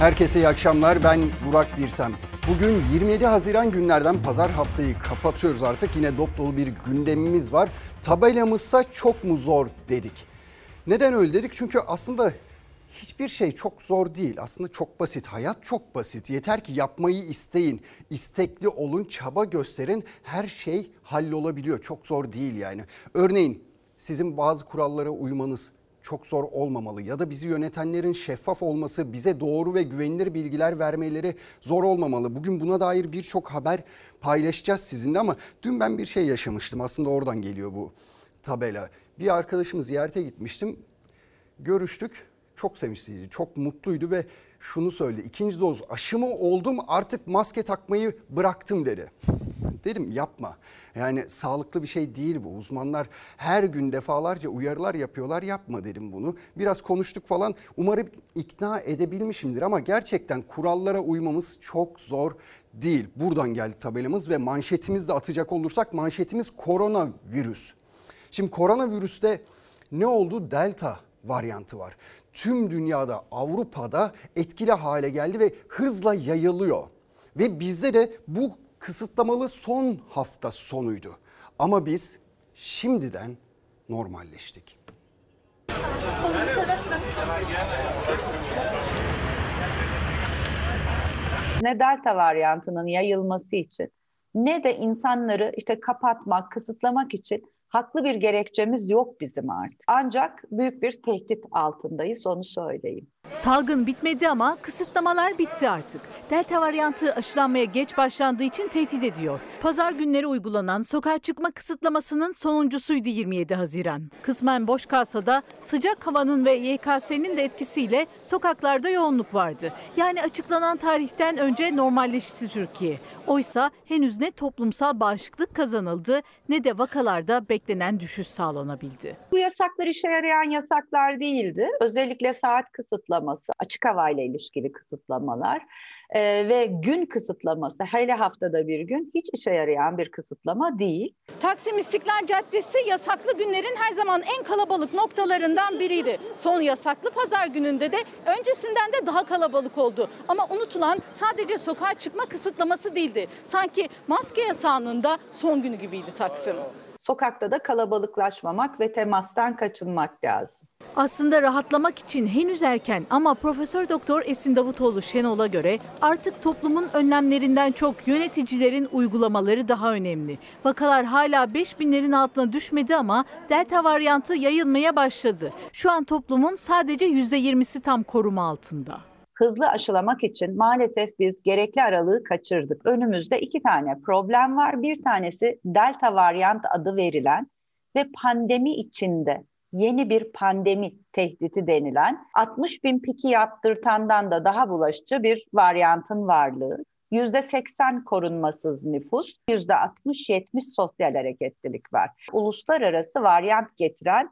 Herkese iyi akşamlar. Ben Burak Birsem. Bugün 27 Haziran günlerden pazar haftayı kapatıyoruz artık. Yine dop dolu bir gündemimiz var. Tabelamızsa çok mu zor dedik. Neden öyle dedik? Çünkü aslında hiçbir şey çok zor değil. Aslında çok basit. Hayat çok basit. Yeter ki yapmayı isteyin. istekli olun, çaba gösterin. Her şey hallolabiliyor. Çok zor değil yani. Örneğin sizin bazı kurallara uymanız çok zor olmamalı ya da bizi yönetenlerin şeffaf olması, bize doğru ve güvenilir bilgiler vermeleri zor olmamalı. Bugün buna dair birçok haber paylaşacağız sizinle ama dün ben bir şey yaşamıştım. Aslında oradan geliyor bu tabela. Bir arkadaşımı ziyarete gitmiştim. Görüştük. Çok sevinçliydi, çok mutluydu ve şunu söyledi. İkinci doz aşımı oldum artık maske takmayı bıraktım dedi. Dedim yapma. Yani sağlıklı bir şey değil bu. Uzmanlar her gün defalarca uyarılar yapıyorlar. Yapma dedim bunu. Biraz konuştuk falan. Umarım ikna edebilmişimdir ama gerçekten kurallara uymamız çok zor değil. Buradan geldi tabelamız ve manşetimiz de atacak olursak manşetimiz koronavirüs. Şimdi koronavirüste ne oldu? Delta varyantı var. Tüm dünyada Avrupa'da etkili hale geldi ve hızla yayılıyor. Ve bizde de bu kısıtlamalı son hafta sonuydu. Ama biz şimdiden normalleştik. Ne delta varyantının yayılması için ne de insanları işte kapatmak, kısıtlamak için haklı bir gerekçemiz yok bizim artık. Ancak büyük bir tehdit altındayız onu söyleyeyim. Salgın bitmedi ama kısıtlamalar bitti artık. Delta varyantı aşılanmaya geç başlandığı için tehdit ediyor. Pazar günleri uygulanan sokağa çıkma kısıtlamasının sonuncusuydu 27 Haziran. Kısmen boş kalsa da sıcak havanın ve YKS'nin de etkisiyle sokaklarda yoğunluk vardı. Yani açıklanan tarihten önce normalleşti Türkiye. Oysa henüz ne toplumsal bağışıklık kazanıldı ne de vakalarda beklenen düşüş sağlanabildi. Bu yasaklar işe yarayan yasaklar değildi. Özellikle saat kısıtlaması, açık havayla ilişkili kısıtlamalar e, ve gün kısıtlaması hele haftada bir gün hiç işe yarayan bir kısıtlama değil. Taksim İstiklal Caddesi yasaklı günlerin her zaman en kalabalık noktalarından biriydi. Son yasaklı pazar gününde de öncesinden de daha kalabalık oldu. Ama unutulan sadece sokağa çıkma kısıtlaması değildi. Sanki maske yasağının da son günü gibiydi Taksim. Sokakta da kalabalıklaşmamak ve temastan kaçınmak lazım. Aslında rahatlamak için henüz erken ama Profesör Doktor Esin Davutoğlu Şenol'a göre artık toplumun önlemlerinden çok yöneticilerin uygulamaları daha önemli. Vakalar hala 5000'lerin altına düşmedi ama delta varyantı yayılmaya başladı. Şu an toplumun sadece %20'si tam koruma altında hızlı aşılamak için maalesef biz gerekli aralığı kaçırdık. Önümüzde iki tane problem var. Bir tanesi delta varyant adı verilen ve pandemi içinde yeni bir pandemi tehdidi denilen 60 bin piki yaptırtandan da daha bulaşıcı bir varyantın varlığı. %80 korunmasız nüfus, %60-70 sosyal hareketlilik var. Uluslararası varyant getiren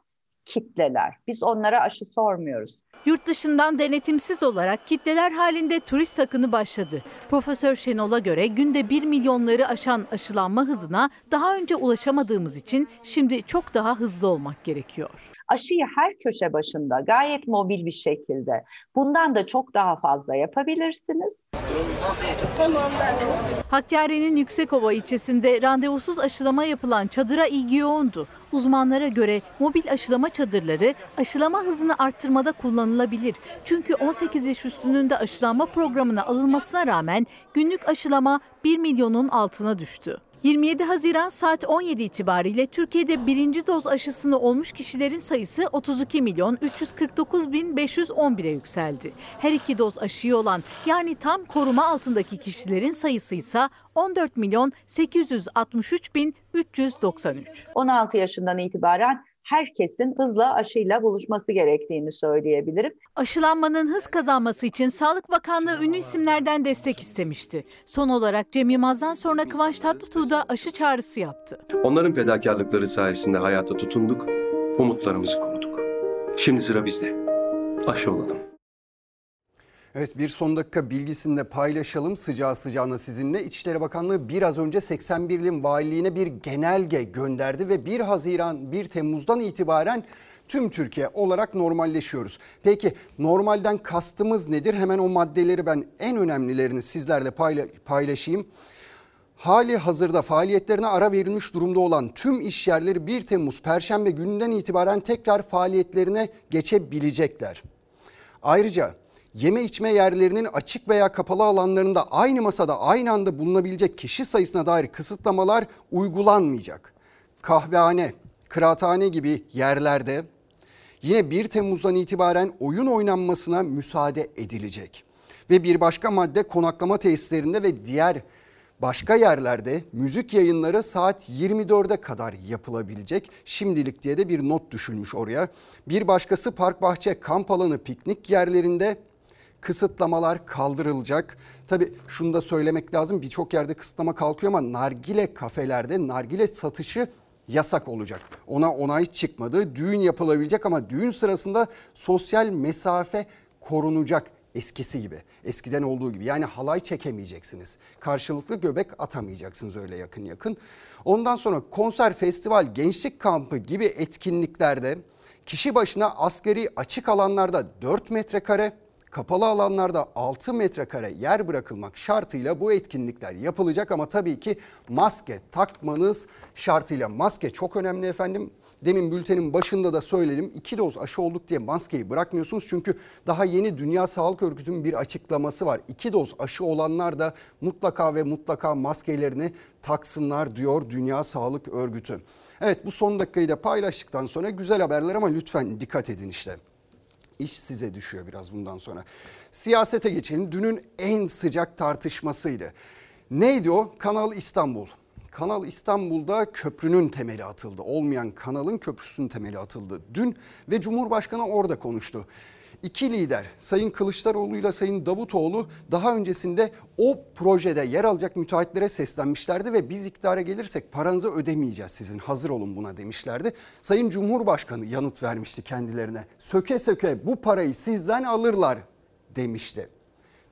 kitleler. Biz onlara aşı sormuyoruz. Yurt dışından denetimsiz olarak kitleler halinde turist akını başladı. Profesör Şenol'a göre günde 1 milyonları aşan aşılanma hızına daha önce ulaşamadığımız için şimdi çok daha hızlı olmak gerekiyor aşıyı her köşe başında gayet mobil bir şekilde bundan da çok daha fazla yapabilirsiniz. Hakkari'nin Yüksekova ilçesinde randevusuz aşılama yapılan çadıra ilgi yoğundu. Uzmanlara göre mobil aşılama çadırları aşılama hızını arttırmada kullanılabilir. Çünkü 18 yaş üstünün de aşılanma programına alınmasına rağmen günlük aşılama 1 milyonun altına düştü. 27 Haziran saat 17 itibariyle Türkiye'de birinci doz aşısını olmuş kişilerin sayısı 32 milyon 349 bin 511'e yükseldi. Her iki doz aşıyı olan yani tam koruma altındaki kişilerin sayısı ise 14 milyon 863 bin 393. 16 yaşından itibaren herkesin hızla aşıyla buluşması gerektiğini söyleyebilirim. Aşılanmanın hız kazanması için Sağlık Bakanlığı ünlü isimlerden destek istemişti. Son olarak Cem Yılmaz'dan sonra Kıvanç Tatlıtuğ da aşı çağrısı yaptı. Onların fedakarlıkları sayesinde hayata tutunduk, umutlarımızı koruduk. Şimdi sıra bizde. Aşı olalım. Evet bir son dakika bilgisini de paylaşalım sıcağı sıcağına sizinle. İçişleri Bakanlığı biraz önce 81 ilin valiliğine bir genelge gönderdi ve 1 Haziran 1 Temmuz'dan itibaren tüm Türkiye olarak normalleşiyoruz. Peki normalden kastımız nedir? Hemen o maddeleri ben en önemlilerini sizlerle paylaşayım. Hali hazırda faaliyetlerine ara verilmiş durumda olan tüm iş yerleri 1 Temmuz Perşembe gününden itibaren tekrar faaliyetlerine geçebilecekler. Ayrıca yeme içme yerlerinin açık veya kapalı alanlarında aynı masada aynı anda bulunabilecek kişi sayısına dair kısıtlamalar uygulanmayacak. Kahvehane, kıraathane gibi yerlerde yine 1 Temmuz'dan itibaren oyun oynanmasına müsaade edilecek. Ve bir başka madde konaklama tesislerinde ve diğer başka yerlerde müzik yayınları saat 24'e kadar yapılabilecek. Şimdilik diye de bir not düşülmüş oraya. Bir başkası park bahçe kamp alanı piknik yerlerinde kısıtlamalar kaldırılacak. Tabi şunu da söylemek lazım birçok yerde kısıtlama kalkıyor ama nargile kafelerde nargile satışı yasak olacak. Ona onay çıkmadı. Düğün yapılabilecek ama düğün sırasında sosyal mesafe korunacak eskisi gibi. Eskiden olduğu gibi. Yani halay çekemeyeceksiniz. Karşılıklı göbek atamayacaksınız öyle yakın yakın. Ondan sonra konser, festival, gençlik kampı gibi etkinliklerde kişi başına askeri açık alanlarda 4 metrekare, kapalı alanlarda 6 metrekare yer bırakılmak şartıyla bu etkinlikler yapılacak ama tabii ki maske takmanız şartıyla. Maske çok önemli efendim. Demin bültenin başında da söyledim. iki doz aşı olduk diye maskeyi bırakmıyorsunuz. Çünkü daha yeni Dünya Sağlık Örgütü'nün bir açıklaması var. İki doz aşı olanlar da mutlaka ve mutlaka maskelerini taksınlar diyor Dünya Sağlık Örgütü. Evet bu son dakikayı da paylaştıktan sonra güzel haberler ama lütfen dikkat edin işte. İş size düşüyor biraz bundan sonra. Siyasete geçelim. Dünün en sıcak tartışmasıydı. Neydi o? Kanal İstanbul. Kanal İstanbul'da köprünün temeli atıldı. Olmayan kanalın köprüsünün temeli atıldı dün ve Cumhurbaşkanı orada konuştu. İki lider Sayın Kılıçdaroğlu ile Sayın Davutoğlu daha öncesinde o projede yer alacak müteahhitlere seslenmişlerdi ve biz iktidara gelirsek paranızı ödemeyeceğiz sizin hazır olun buna demişlerdi. Sayın Cumhurbaşkanı yanıt vermişti kendilerine. Söke söke bu parayı sizden alırlar demişti.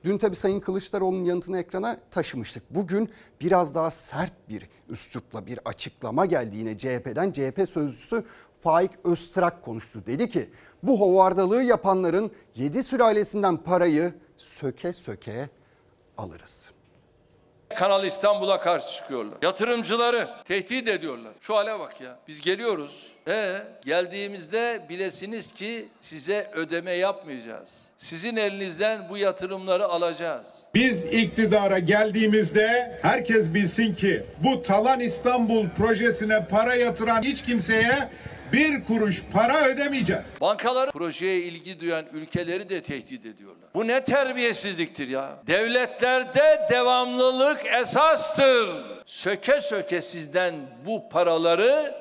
Dün tabi Sayın Kılıçdaroğlu'nun yanıtını ekrana taşımıştık. Bugün biraz daha sert bir üslupla bir açıklama geldi yine CHP'den. CHP sözcüsü Faik Öztrak konuştu. Dedi ki bu hovardalığı yapanların yedi sülalesinden parayı söke söke alırız. Kanal İstanbul'a karşı çıkıyorlar. Yatırımcıları tehdit ediyorlar. Şu hale bak ya. Biz geliyoruz. E geldiğimizde bilesiniz ki size ödeme yapmayacağız. Sizin elinizden bu yatırımları alacağız. Biz iktidara geldiğimizde herkes bilsin ki bu Talan İstanbul projesine para yatıran hiç kimseye bir kuruş para ödemeyeceğiz. Bankalar projeye ilgi duyan ülkeleri de tehdit ediyorlar. Bu ne terbiyesizliktir ya. Devletlerde devamlılık esastır. Söke söke sizden bu paraları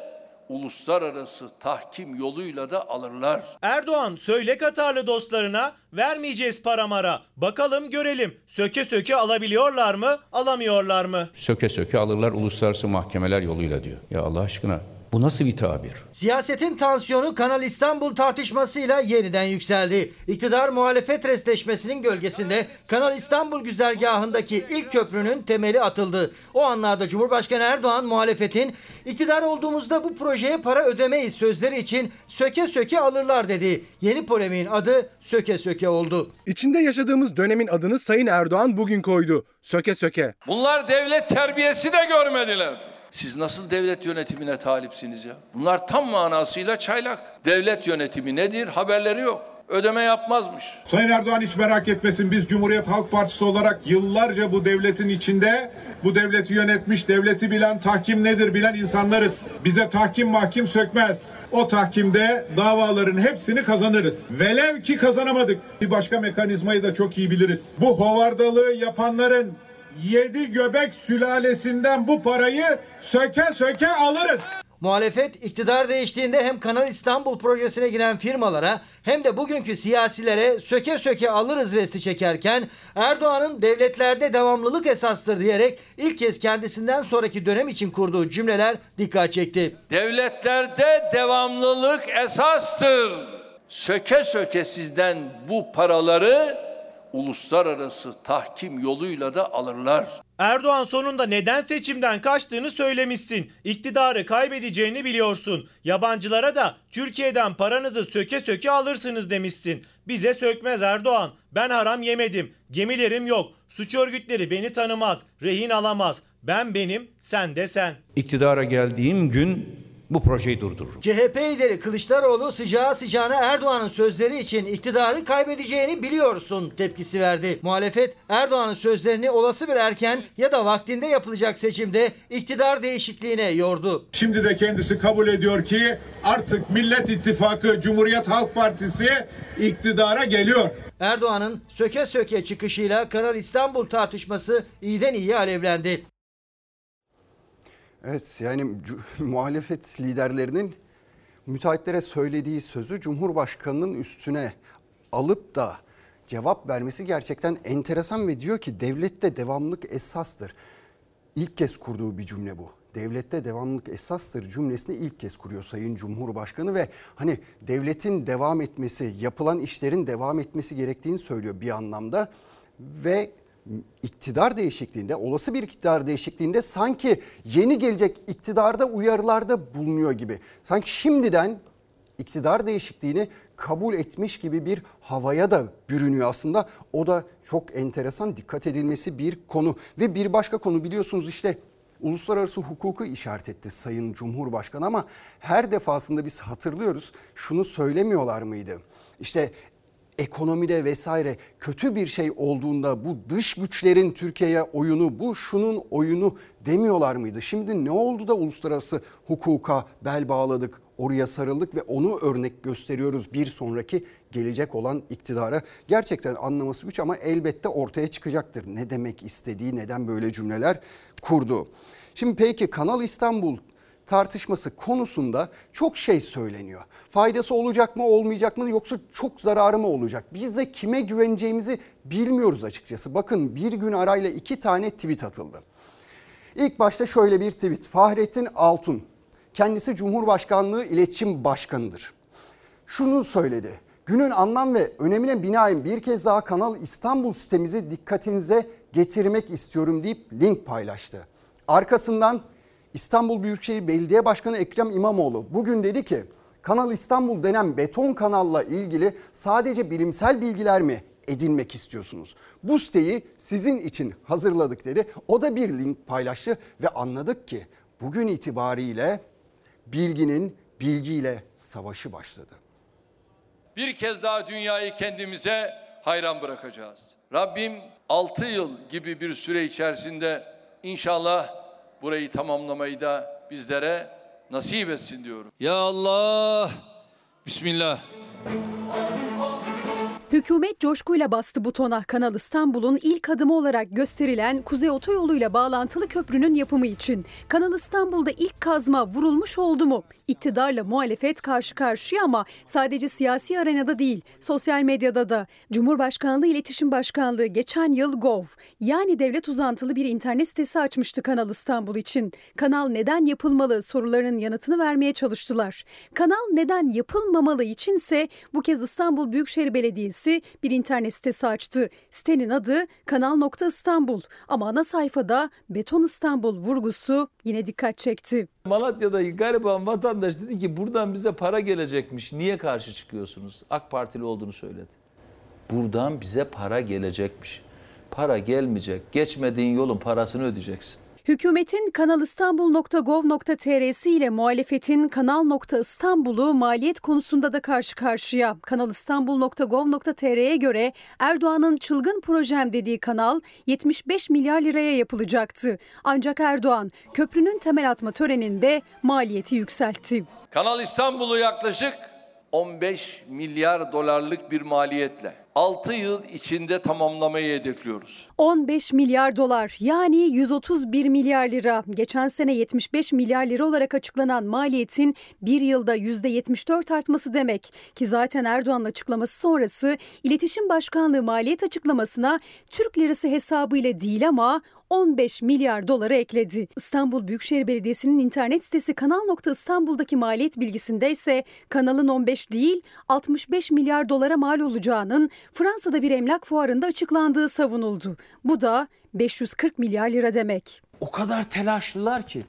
uluslararası tahkim yoluyla da alırlar. Erdoğan söyle Katarlı dostlarına vermeyeceğiz paramara. Bakalım görelim. Söke söke alabiliyorlar mı, alamıyorlar mı? Söke söke alırlar uluslararası mahkemeler yoluyla diyor. Ya Allah aşkına bu nasıl bir tabir? Siyasetin tansiyonu Kanal İstanbul tartışmasıyla yeniden yükseldi. İktidar muhalefet restleşmesinin gölgesinde Kanal İstanbul güzergahındaki ilk köprünün temeli atıldı. O anlarda Cumhurbaşkanı Erdoğan muhalefetin iktidar olduğumuzda bu projeye para ödemeyiz sözleri için söke söke alırlar dedi. Yeni polemiğin adı söke söke oldu. İçinde yaşadığımız dönemin adını Sayın Erdoğan bugün koydu. Söke söke. Bunlar devlet terbiyesi de görmediler. Siz nasıl devlet yönetimine talipsiniz ya? Bunlar tam manasıyla çaylak. Devlet yönetimi nedir? Haberleri yok. Ödeme yapmazmış. Sayın Erdoğan hiç merak etmesin. Biz Cumhuriyet Halk Partisi olarak yıllarca bu devletin içinde bu devleti yönetmiş, devleti bilen, tahkim nedir bilen insanlarız. Bize tahkim mahkim sökmez. O tahkimde davaların hepsini kazanırız. Velev ki kazanamadık. Bir başka mekanizmayı da çok iyi biliriz. Bu hovardalığı yapanların yedi göbek sülalesinden bu parayı söke söke alırız. Muhalefet iktidar değiştiğinde hem Kanal İstanbul projesine giren firmalara hem de bugünkü siyasilere söke söke alırız resti çekerken Erdoğan'ın devletlerde devamlılık esastır diyerek ilk kez kendisinden sonraki dönem için kurduğu cümleler dikkat çekti. Devletlerde devamlılık esastır. Söke söke sizden bu paraları uluslararası tahkim yoluyla da alırlar. Erdoğan sonunda neden seçimden kaçtığını söylemişsin. İktidarı kaybedeceğini biliyorsun. Yabancılara da Türkiye'den paranızı söke söke alırsınız demişsin. Bize sökmez Erdoğan. Ben haram yemedim. Gemilerim yok. Suç örgütleri beni tanımaz. Rehin alamaz. Ben benim, sen de sen. İktidara geldiğim gün bu projeyi durdururum. CHP lideri Kılıçdaroğlu sıcağı sıcağına Erdoğan'ın sözleri için iktidarı kaybedeceğini biliyorsun tepkisi verdi. Muhalefet Erdoğan'ın sözlerini olası bir erken ya da vaktinde yapılacak seçimde iktidar değişikliğine yordu. Şimdi de kendisi kabul ediyor ki artık Millet İttifakı Cumhuriyet Halk Partisi iktidara geliyor. Erdoğan'ın söke söke çıkışıyla Kanal İstanbul tartışması iyiden iyiye alevlendi. Evet yani muhalefet liderlerinin müteahhitlere söylediği sözü Cumhurbaşkanı'nın üstüne alıp da cevap vermesi gerçekten enteresan ve diyor ki devlette devamlık esastır. İlk kez kurduğu bir cümle bu. Devlette devamlık esastır cümlesini ilk kez kuruyor Sayın Cumhurbaşkanı ve hani devletin devam etmesi, yapılan işlerin devam etmesi gerektiğini söylüyor bir anlamda ve iktidar değişikliğinde, olası bir iktidar değişikliğinde sanki yeni gelecek iktidarda uyarılarda bulunuyor gibi. Sanki şimdiden iktidar değişikliğini kabul etmiş gibi bir havaya da bürünüyor aslında. O da çok enteresan dikkat edilmesi bir konu. Ve bir başka konu biliyorsunuz işte uluslararası hukuku işaret etti Sayın Cumhurbaşkanı ama her defasında biz hatırlıyoruz şunu söylemiyorlar mıydı? İşte ekonomide vesaire kötü bir şey olduğunda bu dış güçlerin Türkiye'ye oyunu, bu şunun oyunu demiyorlar mıydı? Şimdi ne oldu da uluslararası hukuka bel bağladık, oraya sarıldık ve onu örnek gösteriyoruz bir sonraki gelecek olan iktidara. Gerçekten anlaması güç ama elbette ortaya çıkacaktır. Ne demek istediği, neden böyle cümleler kurdu. Şimdi peki Kanal İstanbul tartışması konusunda çok şey söyleniyor. Faydası olacak mı olmayacak mı yoksa çok zararı mı olacak? Biz de kime güveneceğimizi bilmiyoruz açıkçası. Bakın bir gün arayla iki tane tweet atıldı. İlk başta şöyle bir tweet. Fahrettin Altun kendisi Cumhurbaşkanlığı İletişim Başkanı'dır. Şunu söyledi. Günün anlam ve önemine binaen bir kez daha Kanal İstanbul sitemizi dikkatinize getirmek istiyorum deyip link paylaştı. Arkasından İstanbul Büyükşehir Belediye Başkanı Ekrem İmamoğlu bugün dedi ki Kanal İstanbul denen beton kanalla ilgili sadece bilimsel bilgiler mi edinmek istiyorsunuz? Bu siteyi sizin için hazırladık dedi. O da bir link paylaştı ve anladık ki bugün itibariyle bilginin bilgiyle savaşı başladı. Bir kez daha dünyayı kendimize hayran bırakacağız. Rabbim 6 yıl gibi bir süre içerisinde inşallah burayı tamamlamayı da bizlere nasip etsin diyorum. Ya Allah, Bismillah. Hükümet coşkuyla bastı butona Kanal İstanbul'un ilk adımı olarak gösterilen Kuzey Otoyolu'yla bağlantılı köprünün yapımı için. Kanal İstanbul'da ilk kazma vurulmuş oldu mu? İktidarla muhalefet karşı karşıya ama sadece siyasi arenada değil, sosyal medyada da. Cumhurbaşkanlığı İletişim Başkanlığı geçen yıl Gov yani devlet uzantılı bir internet sitesi açmıştı Kanal İstanbul için. Kanal neden yapılmalı sorularının yanıtını vermeye çalıştılar. Kanal neden yapılmamalı içinse bu kez İstanbul Büyükşehir Belediyesi bir internet sitesi açtı. Sitenin adı Kanal.İstanbul ama ana sayfada Beton İstanbul vurgusu yine dikkat çekti. Malatya'da gariban vatandaş dedi ki buradan bize para gelecekmiş. Niye karşı çıkıyorsunuz? AK Partili olduğunu söyledi. Buradan bize para gelecekmiş. Para gelmeyecek. Geçmediğin yolun parasını ödeyeceksin. Hükümetin kanalistanbul.gov.tr'si ile muhalefetin kanal.istanbul'u maliyet konusunda da karşı karşıya. Kanalistanbul.gov.tr'ye göre Erdoğan'ın çılgın projem dediği kanal 75 milyar liraya yapılacaktı. Ancak Erdoğan köprünün temel atma töreninde maliyeti yükseltti. Kanal İstanbul'u yaklaşık 15 milyar dolarlık bir maliyetle 6 yıl içinde tamamlamayı hedefliyoruz. 15 milyar dolar yani 131 milyar lira. Geçen sene 75 milyar lira olarak açıklanan maliyetin bir yılda %74 artması demek. Ki zaten Erdoğan'ın açıklaması sonrası İletişim Başkanlığı maliyet açıklamasına Türk lirası hesabı ile değil ama 15 milyar doları ekledi. İstanbul Büyükşehir Belediyesi'nin internet sitesi Kanal.İstanbul'daki maliyet bilgisinde ise kanalın 15 değil 65 milyar dolara mal olacağının Fransa'da bir emlak fuarında açıklandığı savunuldu. Bu da 540 milyar lira demek. O kadar telaşlılar ki,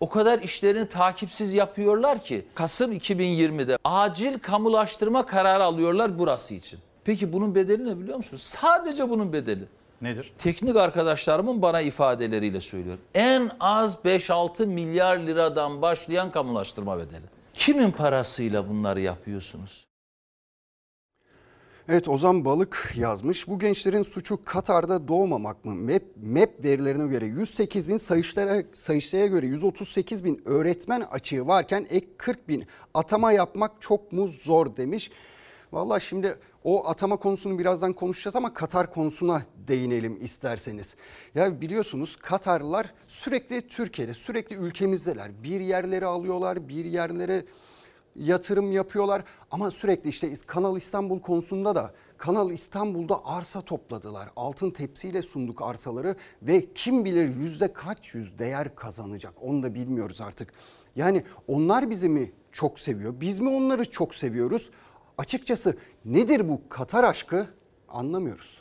o kadar işlerini takipsiz yapıyorlar ki Kasım 2020'de acil kamulaştırma kararı alıyorlar burası için. Peki bunun bedeli ne biliyor musunuz? Sadece bunun bedeli. Nedir? Teknik arkadaşlarımın bana ifadeleriyle söylüyorum. En az 5-6 milyar liradan başlayan kamulaştırma bedeli. Kimin parasıyla bunları yapıyorsunuz? Evet Ozan Balık yazmış. Bu gençlerin suçu Katar'da doğmamak mı? MEP, MEP verilerine göre 108 bin Sayıştay'a, Sayıştay'a göre 138 bin öğretmen açığı varken ek 40 bin atama yapmak çok mu zor demiş. Valla şimdi o atama konusunu birazdan konuşacağız ama Katar konusuna değinelim isterseniz. Ya biliyorsunuz Katarlılar sürekli Türkiye'de, sürekli ülkemizdeler. Bir yerleri alıyorlar, bir yerlere yatırım yapıyorlar ama sürekli işte Kanal İstanbul konusunda da Kanal İstanbul'da arsa topladılar. Altın tepsiyle sunduk arsaları ve kim bilir yüzde kaç yüz değer kazanacak onu da bilmiyoruz artık. Yani onlar bizi mi çok seviyor biz mi onları çok seviyoruz? Açıkçası nedir bu Katar aşkı anlamıyoruz.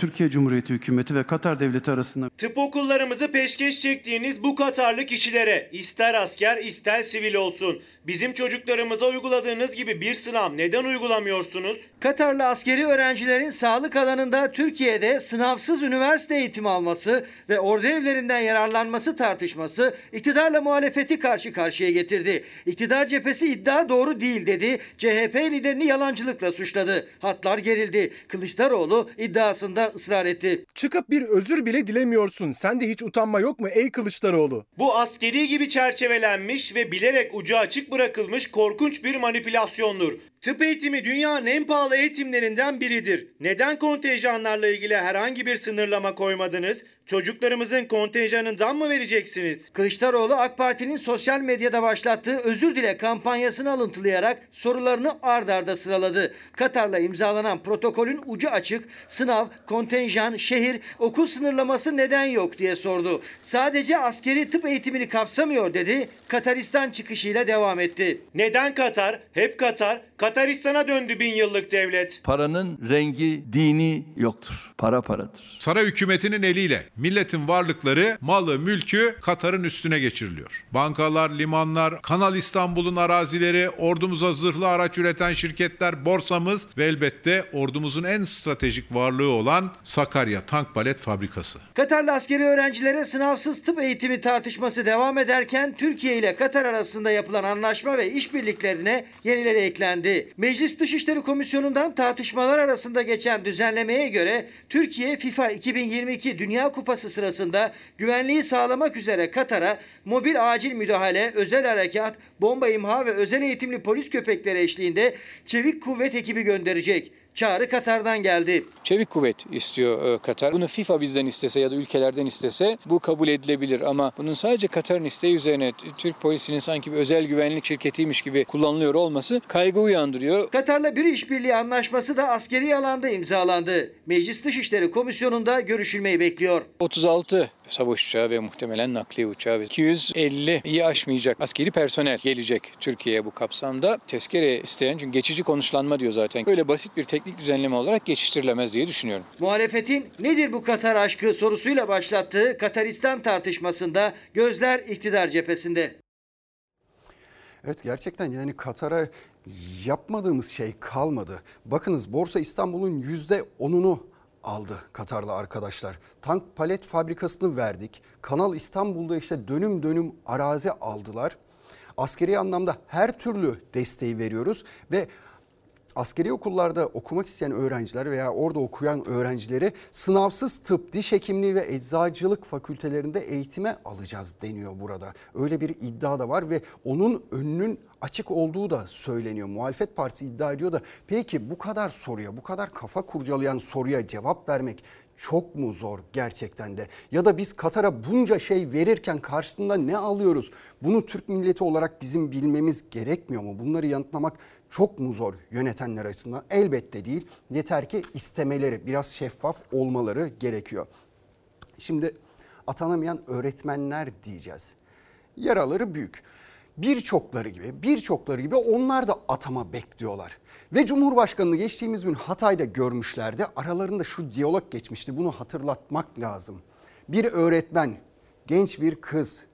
Türkiye Cumhuriyeti hükümeti ve Katar devleti arasında Tıp okullarımızı peşkeş çektiğiniz bu Katarlı kişilere ister asker ister sivil olsun bizim çocuklarımıza uyguladığınız gibi bir sınav neden uygulamıyorsunuz? Katarlı askeri öğrencilerin sağlık alanında Türkiye'de sınavsız üniversite eğitimi alması ve ordu evlerinden yararlanması tartışması iktidarla muhalefeti karşı karşıya getirdi. İktidar cephesi iddia doğru değil dedi. CHP liderini yalancılıkla suçladı. Hatlar gerildi. Kılıçdaroğlu iddiasında ısrar etti. Çıkıp bir özür bile dilemiyorsun. Sende hiç utanma yok mu ey Kılıçdaroğlu? Bu askeri gibi çerçevelenmiş ve bilerek ucu açık bırakılmış korkunç bir manipülasyondur. Tıp eğitimi dünyanın en pahalı eğitimlerinden biridir. Neden kontenjanlarla ilgili herhangi bir sınırlama koymadınız? Çocuklarımızın kontenjanından mı vereceksiniz? Kılıçdaroğlu AK Parti'nin sosyal medyada başlattığı özür dile kampanyasını alıntılayarak sorularını ard arda sıraladı. Katar'la imzalanan protokolün ucu açık, sınav, kontenjan, şehir, okul sınırlaması neden yok diye sordu. Sadece askeri tıp eğitimini kapsamıyor dedi. Kataristan çıkışıyla devam etti. Neden Katar? Hep Katar. Kataristan'a döndü bin yıllık devlet. Paranın rengi, dini yoktur. Para paradır. Saray hükümetinin eliyle milletin varlıkları, malı, mülkü Katar'ın üstüne geçiriliyor. Bankalar, limanlar, Kanal İstanbul'un arazileri, ordumuza zırhlı araç üreten şirketler, borsamız ve elbette ordumuzun en stratejik varlığı olan Sakarya Tank Palet Fabrikası. Katarlı askeri öğrencilere sınavsız tıp eğitimi tartışması devam ederken Türkiye ile Katar arasında yapılan anlaşma ve işbirliklerine yenileri eklendi. Meclis Dışişleri Komisyonu'ndan tartışmalar arasında geçen düzenlemeye göre Türkiye FIFA 2022 Dünya Kupası sırasında güvenliği sağlamak üzere Katar'a mobil acil müdahale, özel harekat, bomba imha ve özel eğitimli polis köpekleri eşliğinde çevik kuvvet ekibi gönderecek. Çağrı Katar'dan geldi. Çevik kuvvet istiyor e, Katar. Bunu FIFA bizden istese ya da ülkelerden istese bu kabul edilebilir ama bunun sadece Katar'ın isteği üzerine Türk polisinin sanki bir özel güvenlik şirketiymiş gibi kullanılıyor olması kaygı uyandırıyor. Katar'la bir işbirliği anlaşması da askeri alanda imzalandı. Meclis Dışişleri Komisyonu'nda görüşülmeyi bekliyor. 36 savaş uçağı ve muhtemelen nakliye uçağı ve 250 iyi aşmayacak askeri personel gelecek Türkiye'ye bu kapsamda. Tezkere isteyen çünkü geçici konuşlanma diyor zaten. Öyle basit bir teknik düzenleme olarak geçiştirilemez diye düşünüyorum. Muhalefetin nedir bu Katar aşkı sorusuyla başlattığı Kataristan tartışmasında gözler iktidar cephesinde. Evet gerçekten yani Katar'a yapmadığımız şey kalmadı. Bakınız Borsa İstanbul'un %10'unu aldı Katarlı arkadaşlar. Tank palet fabrikasını verdik. Kanal İstanbul'da işte dönüm dönüm arazi aldılar. Askeri anlamda her türlü desteği veriyoruz ve askeri okullarda okumak isteyen öğrenciler veya orada okuyan öğrencileri sınavsız tıp, diş hekimliği ve eczacılık fakültelerinde eğitime alacağız deniyor burada. Öyle bir iddia da var ve onun önünün açık olduğu da söyleniyor. Muhalefet Partisi iddia ediyor da peki bu kadar soruya, bu kadar kafa kurcalayan soruya cevap vermek çok mu zor gerçekten de? Ya da biz Katar'a bunca şey verirken karşısında ne alıyoruz? Bunu Türk milleti olarak bizim bilmemiz gerekmiyor mu? Bunları yanıtlamak çok mu zor yönetenler açısından? Elbette değil. Yeter ki istemeleri biraz şeffaf olmaları gerekiyor. Şimdi atanamayan öğretmenler diyeceğiz. Yaraları büyük. Birçokları gibi, birçokları gibi onlar da atama bekliyorlar. Ve Cumhurbaşkanı'nı geçtiğimiz gün Hatay'da görmüşlerdi. Aralarında şu diyalog geçmişti. Bunu hatırlatmak lazım. Bir öğretmen, genç bir kız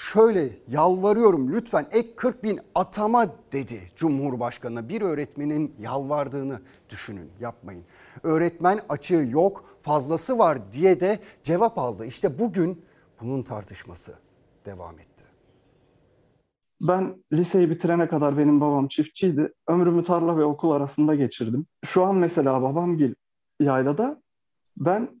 şöyle yalvarıyorum lütfen ek 40 bin atama dedi Cumhurbaşkanı'na. Bir öğretmenin yalvardığını düşünün yapmayın. Öğretmen açığı yok fazlası var diye de cevap aldı. İşte bugün bunun tartışması devam etti. Ben liseyi bitirene kadar benim babam çiftçiydi. Ömrümü tarla ve okul arasında geçirdim. Şu an mesela babam gil yaylada. Ben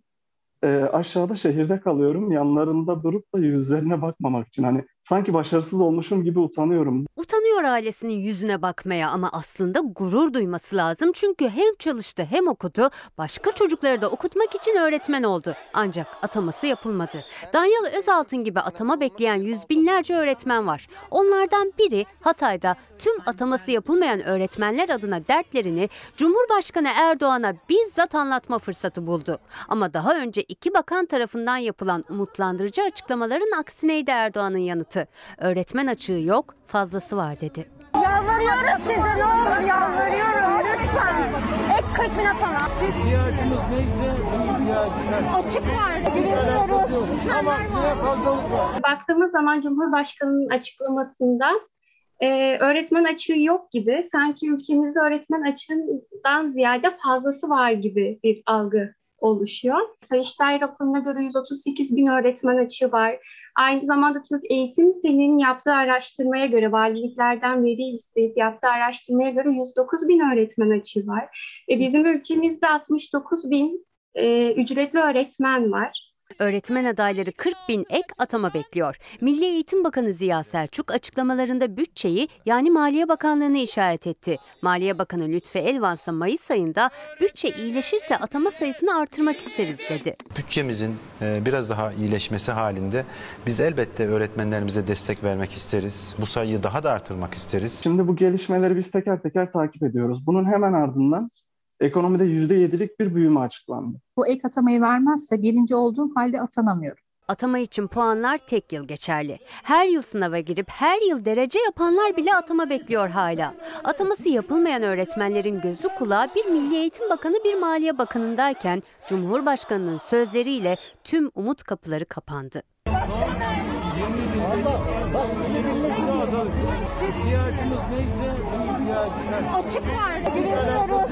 e, aşağıda şehirde kalıyorum. Yanlarında durup da yüzlerine bakmamak için. Hani sanki başarısız olmuşum gibi utanıyorum. Utanıyor ailesinin yüzüne bakmaya ama aslında gurur duyması lazım. Çünkü hem çalıştı hem okudu. Başka çocukları da okutmak için öğretmen oldu. Ancak ataması yapılmadı. Danyal Özaltın gibi atama bekleyen yüz binlerce öğretmen var. Onlardan biri Hatay'da tüm ataması yapılmayan öğretmenler adına dertlerini Cumhurbaşkanı Erdoğan'a bizzat anlatma fırsatı buldu. Ama daha önce iki bakan tarafından yapılan umutlandırıcı açıklamaların aksineydi Erdoğan'ın yanıtı. Öğretmen açığı yok, fazlası var dedi. Yalvarıyoruz size ne olur yalvarıyorum lütfen. Ek 40 bin atama. İhtiyacımız neyse ihtiyacımız. Açık var. Bilmiyoruz. Lütfen Baktığımız zaman Cumhurbaşkanı'nın açıklamasında e, öğretmen açığı yok gibi sanki ülkemizde öğretmen açığından ziyade fazlası var gibi bir algı oluşuyor. Sayıştay raporuna göre 138 bin öğretmen açığı var. Aynı zamanda Türk Eğitim Sen'in yaptığı araştırmaya göre, valiliklerden veri isteyip yaptığı araştırmaya göre 109 bin öğretmen açığı var. Ve bizim ülkemizde 69 bin e, ücretli öğretmen var. Öğretmen adayları 40 bin ek atama bekliyor. Milli Eğitim Bakanı Ziya Selçuk açıklamalarında bütçeyi yani Maliye Bakanlığı'nı işaret etti. Maliye Bakanı Lütfi Elvan ise Mayıs ayında bütçe iyileşirse atama sayısını artırmak isteriz dedi. Bütçemizin e, biraz daha iyileşmesi halinde biz elbette öğretmenlerimize destek vermek isteriz. Bu sayıyı daha da artırmak isteriz. Şimdi bu gelişmeleri biz teker teker takip ediyoruz. Bunun hemen ardından ekonomide %7'lik bir büyüme açıklandı. Bu ek atamayı vermezse birinci olduğum halde atanamıyorum. Atama için puanlar tek yıl geçerli. Her yıl sınava girip her yıl derece yapanlar bile atama bekliyor hala. Ataması yapılmayan öğretmenlerin gözü kulağı bir Milli Eğitim Bakanı bir Maliye Bakanı'ndayken Cumhurbaşkanı'nın sözleriyle tüm umut kapıları kapandı. İhtiyacımız neyse ihtiyacımız. Açık var. Bilmiyoruz.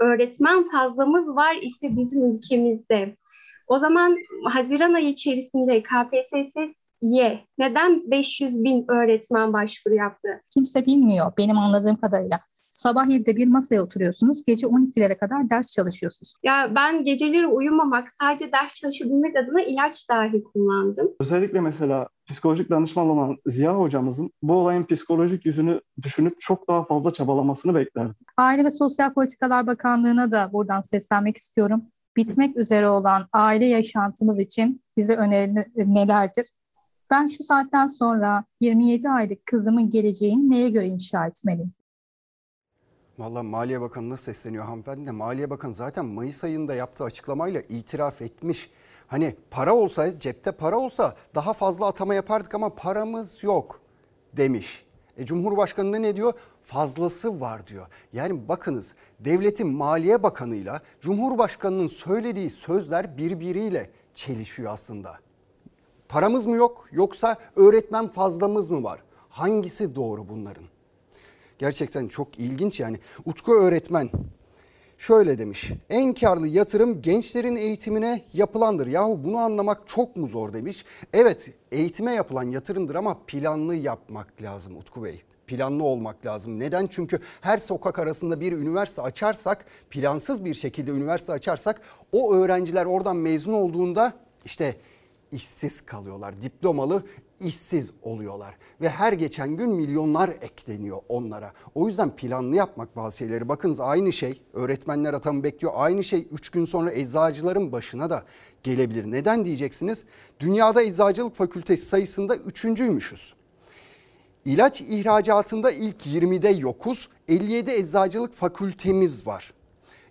Öğretmen fazlamız var işte bizim ülkemizde. O zaman Haziran ayı içerisinde KPSS'ye neden 500 bin öğretmen başvuru yaptı? Kimse bilmiyor benim anladığım kadarıyla. Sabah 7'de bir masaya oturuyorsunuz, gece 12'lere kadar ders çalışıyorsunuz. Ya ben geceleri uyumamak, sadece ders çalışabilmek adına ilaç dahi kullandım. Özellikle mesela psikolojik danışman olan Ziya hocamızın bu olayın psikolojik yüzünü düşünüp çok daha fazla çabalamasını beklerdim. Aile ve Sosyal Politikalar Bakanlığı'na da buradan seslenmek istiyorum. Bitmek üzere olan aile yaşantımız için bize öneriler nelerdir? Ben şu saatten sonra 27 aylık kızımın geleceğini neye göre inşa etmeliyim? Valla Maliye Bakanı'na sesleniyor hanımefendi de Maliye Bakanı zaten Mayıs ayında yaptığı açıklamayla itiraf etmiş. Hani para olsa cepte para olsa daha fazla atama yapardık ama paramız yok demiş. E, Cumhurbaşkanı da ne diyor? Fazlası var diyor. Yani bakınız devletin Maliye Bakanı'yla Cumhurbaşkanı'nın söylediği sözler birbiriyle çelişiyor aslında. Paramız mı yok yoksa öğretmen fazlamız mı var? Hangisi doğru bunların? Gerçekten çok ilginç yani. Utku öğretmen şöyle demiş. En karlı yatırım gençlerin eğitimine yapılandır. Yahu bunu anlamak çok mu zor demiş. Evet eğitime yapılan yatırımdır ama planlı yapmak lazım Utku Bey. Planlı olmak lazım. Neden? Çünkü her sokak arasında bir üniversite açarsak, plansız bir şekilde üniversite açarsak o öğrenciler oradan mezun olduğunda işte işsiz kalıyorlar. Diplomalı işsiz oluyorlar ve her geçen gün milyonlar ekleniyor onlara. O yüzden planlı yapmak bazı şeyleri. Bakınız aynı şey öğretmenler atamı bekliyor. Aynı şey 3 gün sonra eczacıların başına da gelebilir. Neden diyeceksiniz? Dünyada eczacılık fakültesi sayısında üçüncüymüşüz. İlaç ihracatında ilk 20'de yokuz. 57 eczacılık fakültemiz var.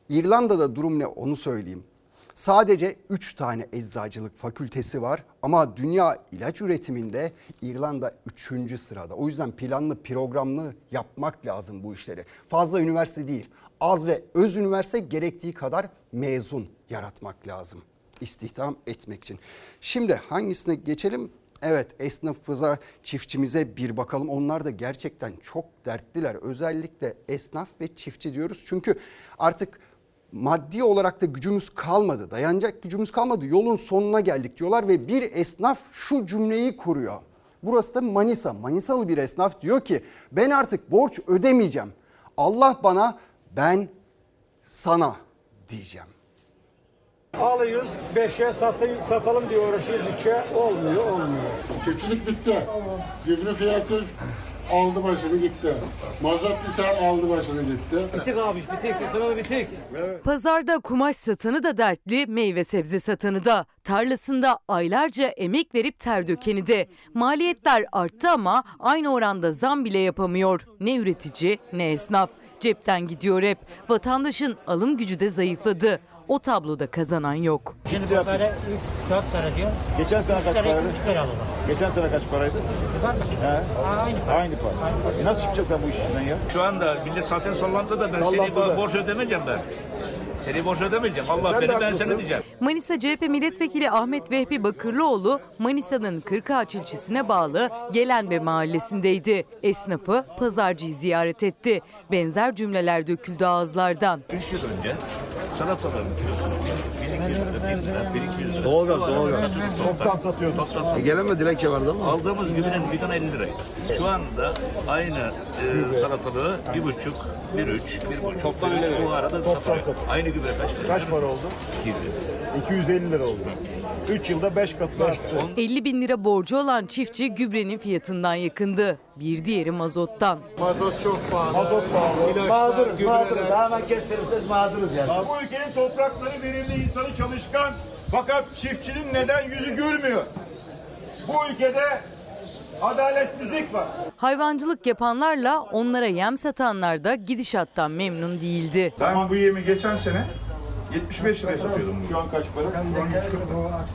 İrlanda'da durum ne onu söyleyeyim. Sadece 3 tane eczacılık fakültesi var ama dünya ilaç üretiminde İrlanda 3. sırada. O yüzden planlı programlı yapmak lazım bu işleri. Fazla üniversite değil az ve öz üniversite gerektiği kadar mezun yaratmak lazım istihdam etmek için. Şimdi hangisine geçelim? Evet esnafımıza, çiftçimize bir bakalım. Onlar da gerçekten çok dertliler. Özellikle esnaf ve çiftçi diyoruz. Çünkü artık maddi olarak da gücümüz kalmadı. Dayanacak gücümüz kalmadı. Yolun sonuna geldik diyorlar ve bir esnaf şu cümleyi kuruyor. Burası da Manisa. Manisalı bir esnaf diyor ki ben artık borç ödemeyeceğim. Allah bana ben sana diyeceğim. Alıyoruz 5'e satayım, satalım diye uğraşıyoruz 3'e olmuyor olmuyor. Çiftçilik bitti. Gübre fiyatı aldı başını gitti. Mazot lisel aldı başını gitti. Bitik abi bitik ekonomi bitik. Pazarda kumaş satanı da dertli, meyve sebze satanı da. Tarlasında aylarca emek verip ter dökeni de. Maliyetler arttı ama aynı oranda zam bile yapamıyor. Ne üretici ne esnaf. Cepten gidiyor hep. Vatandaşın alım gücü de zayıfladı. O tabloda kazanan yok. Şimdi bu kare 4 lira diyor. Geçen sene kaç paraydı? iki buçuk lira alalım. Geçen sene kaç paraydı? He? Aynı para. Aynı para. E nasıl çıkacaksın sen bu işin içinden ya? Şu anda millet zaten sallantıda ben Sallantıda. seni borç ödemeyeceğim ben. Seni borç ödemeyeceğim. Allah Sen beni ben sana diyeceğim. Manisa CHP Milletvekili Ahmet Vehbi Bakırlıoğlu Manisa'nın Kırkağaç ilçesine bağlı Gelenbe mahallesindeydi. Esnafı pazarcıyı ziyaret etti. Benzer cümleler döküldü ağızlardan. 3 yıl önce salataların kilosu 1200 lira, 1000 lira, 1200 lira. Doğalgaz, Bu arada doğalgaz. toptan- Toptan satıyorsun. Toptan E gelen mi dilekçe vardı ama? Aldığımız gübrenin bidon 50 liraydı. Şu anda aynı e, salatalığı bir buçuk, bir üç, bir buçuk, Toptan bir üç, öyle bu arada Toptan satıyor. satıyor. Aynı gübre kaç lira? Kaç para oldu? 200 lira. 250 lira oldu. 3 yılda 5 katına arttı. 50 bin lira borcu olan çiftçi gübrenin fiyatından yakındı. Bir diğeri mazottan. Mazot çok pahalı. Mazot pahalı. İlaçlar, Mağduruz, gübreler. mağduruz. Hemen kestirirseniz mağduruz yani. Bu ülkenin toprakları verimli, insanı çalışkan. Fakat çiftçinin neden yüzü gülmüyor? Bu ülkede adaletsizlik var. Hayvancılık yapanlarla onlara yem satanlar da gidişattan memnun değildi. Ben bu yemi geçen sene 75 liraya satıyordum. Şu an kaç para?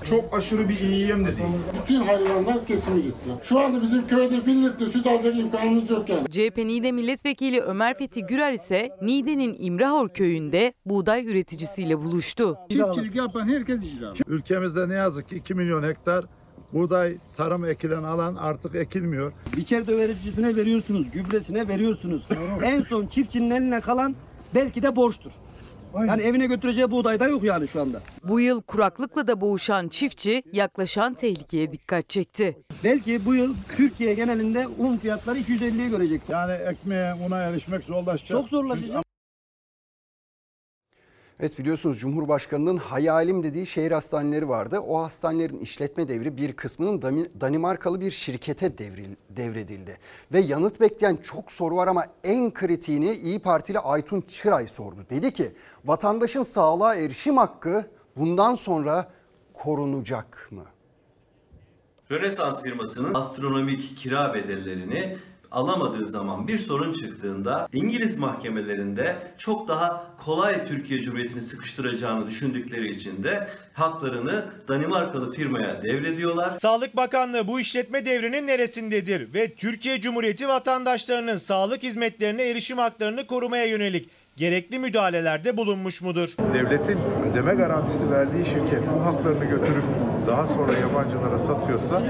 Çok aşırı bir iyi yem de değil. Bütün hayvanlar kesimi gitti. Şu anda bizim köyde 1000 litre süt alacak imkanımız yok yani. CHP Niğde Milletvekili Ömer Fethi Gürer ise Niğde'nin İmrahor köyünde buğday üreticisiyle buluştu. Çiftçilik yapan herkes icra. Ülkemizde ne yazık ki 2 milyon hektar buğday tarım ekilen alan artık ekilmiyor. Biçer dövericisine veriyorsunuz, gübresine veriyorsunuz. en son çiftçinin eline kalan belki de borçtur. Yani evine götüreceği buğday da yok yani şu anda. Bu yıl kuraklıkla da boğuşan çiftçi yaklaşan tehlikeye dikkat çekti. Belki bu yıl Türkiye genelinde un fiyatları 250'ye görecek. Yani ekmeğe, una erişmek zorlaşacak. Çok zorlaşacak. Evet biliyorsunuz Cumhurbaşkanı'nın hayalim dediği şehir hastaneleri vardı. O hastanelerin işletme devri bir kısmının Dani- Danimarkalı bir şirkete devril- devredildi. Ve yanıt bekleyen çok soru var ama en kritiğini İyi Partili Aytun Çıray sordu. Dedi ki vatandaşın sağlığa erişim hakkı bundan sonra korunacak mı? Rönesans firmasının astronomik kira bedellerini alamadığı zaman bir sorun çıktığında İngiliz mahkemelerinde çok daha kolay Türkiye Cumhuriyeti'ni sıkıştıracağını düşündükleri için de haklarını Danimarkalı firmaya devrediyorlar. Sağlık Bakanlığı bu işletme devrinin neresindedir ve Türkiye Cumhuriyeti vatandaşlarının sağlık hizmetlerine erişim haklarını korumaya yönelik gerekli müdahalelerde bulunmuş mudur? Devletin ödeme garantisi verdiği şirket bu haklarını götürüp daha sonra yabancılara satıyorsa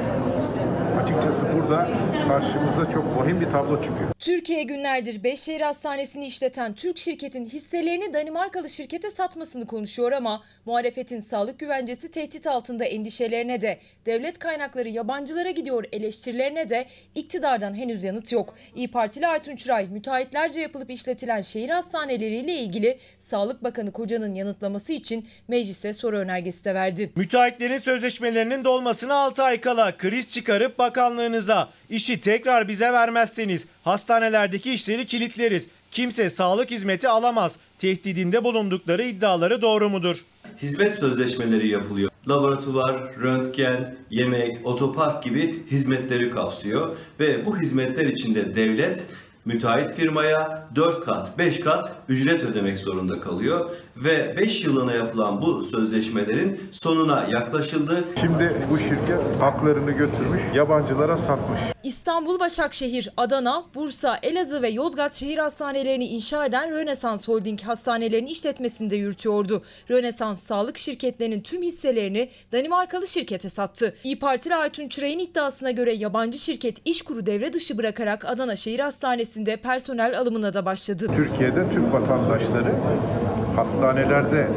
açıkçası burada karşımıza çok vahim bir tablo çıkıyor. Türkiye günlerdir Beşşehir Hastanesi'ni işleten Türk şirketin hisselerini Danimarkalı şirkete satmasını konuşuyor ama muhalefetin sağlık güvencesi tehdit altında endişelerine de devlet kaynakları yabancılara gidiyor eleştirilerine de iktidardan henüz yanıt yok. İyi Partili Aytun Çıray müteahhitlerce yapılıp işletilen şehir hastaneleriyle ilgili Sağlık Bakanı Koca'nın yanıtlaması için meclise soru önergesi de verdi. Müteahhitlerin sözleşmelerinin dolmasına 6 ay kala kriz çıkarıp bakanlığınıza işi tekrar bize vermezseniz hastanelerdeki işleri kilitleriz. Kimse sağlık hizmeti alamaz. Tehdidinde bulundukları iddiaları doğru mudur? Hizmet sözleşmeleri yapılıyor. Laboratuvar, röntgen, yemek, otopark gibi hizmetleri kapsıyor ve bu hizmetler içinde devlet Müteahhit firmaya 4 kat, 5 kat ücret ödemek zorunda kalıyor ve 5 yılına yapılan bu sözleşmelerin sonuna yaklaşıldı. Şimdi bu şirket haklarını götürmüş, yabancılara satmış. İstanbul, Başakşehir, Adana, Bursa, Elazığ ve Yozgat şehir hastanelerini inşa eden Rönesans Holding hastanelerini işletmesinde yürütüyordu. Rönesans sağlık şirketlerinin tüm hisselerini Danimarkalı şirkete sattı. İyi Partili Aytun Çıray'ın iddiasına göre yabancı şirket İşkur'u devre dışı bırakarak Adana Şehir Hastanesi'nde personel alımına da başladı. Türkiye'de Türk vatandaşları hastanelerde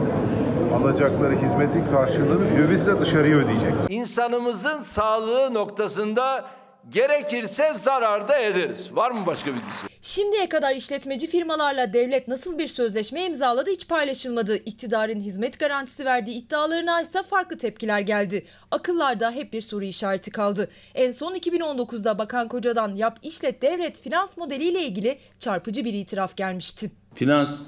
alacakları hizmetin karşılığını dövizle dışarıya ödeyecek. İnsanımızın sağlığı noktasında gerekirse zarar da ederiz. Var mı başka bir dizi? Şimdiye kadar işletmeci firmalarla devlet nasıl bir sözleşme imzaladı hiç paylaşılmadı. İktidarın hizmet garantisi verdiği iddialarına ise farklı tepkiler geldi. Akıllarda hep bir soru işareti kaldı. En son 2019'da Bakan Koca'dan yap işlet devret finans modeliyle ilgili çarpıcı bir itiraf gelmişti. Finans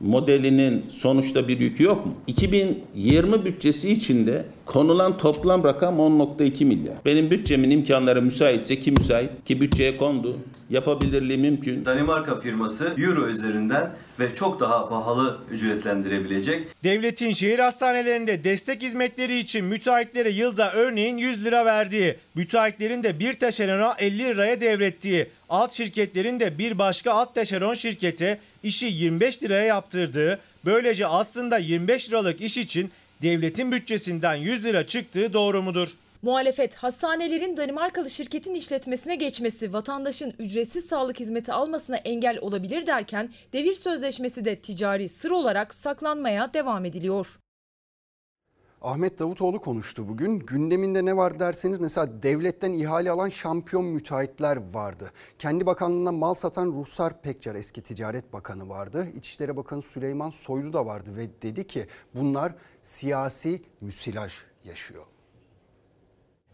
modelinin sonuçta bir yükü yok mu? 2020 bütçesi içinde konulan toplam rakam 10.2 milyar. Benim bütçemin imkanları müsaitse ki müsait ki bütçeye kondu. Yapabilirliği mümkün. Danimarka firması euro üzerinden ve çok daha pahalı ücretlendirebilecek. Devletin şehir hastanelerinde destek hizmetleri için müteahhitlere yılda örneğin 100 lira verdiği, müteahhitlerin de bir taşerona 50 liraya devrettiği, alt şirketlerin de bir başka alt taşeron şirkete işi 25 liraya yaptırdığı, böylece aslında 25 liralık iş için devletin bütçesinden 100 lira çıktığı doğru mudur? Muhalefet hastanelerin Danimarkalı şirketin işletmesine geçmesi vatandaşın ücretsiz sağlık hizmeti almasına engel olabilir derken devir sözleşmesi de ticari sır olarak saklanmaya devam ediliyor. Ahmet Davutoğlu konuştu bugün. Gündeminde ne var derseniz mesela devletten ihale alan şampiyon müteahhitler vardı. Kendi bakanlığına mal satan Ruhsar Pekcar eski Ticaret Bakanı vardı. İçişleri Bakanı Süleyman Soylu da vardı ve dedi ki bunlar siyasi müsilaj yaşıyor.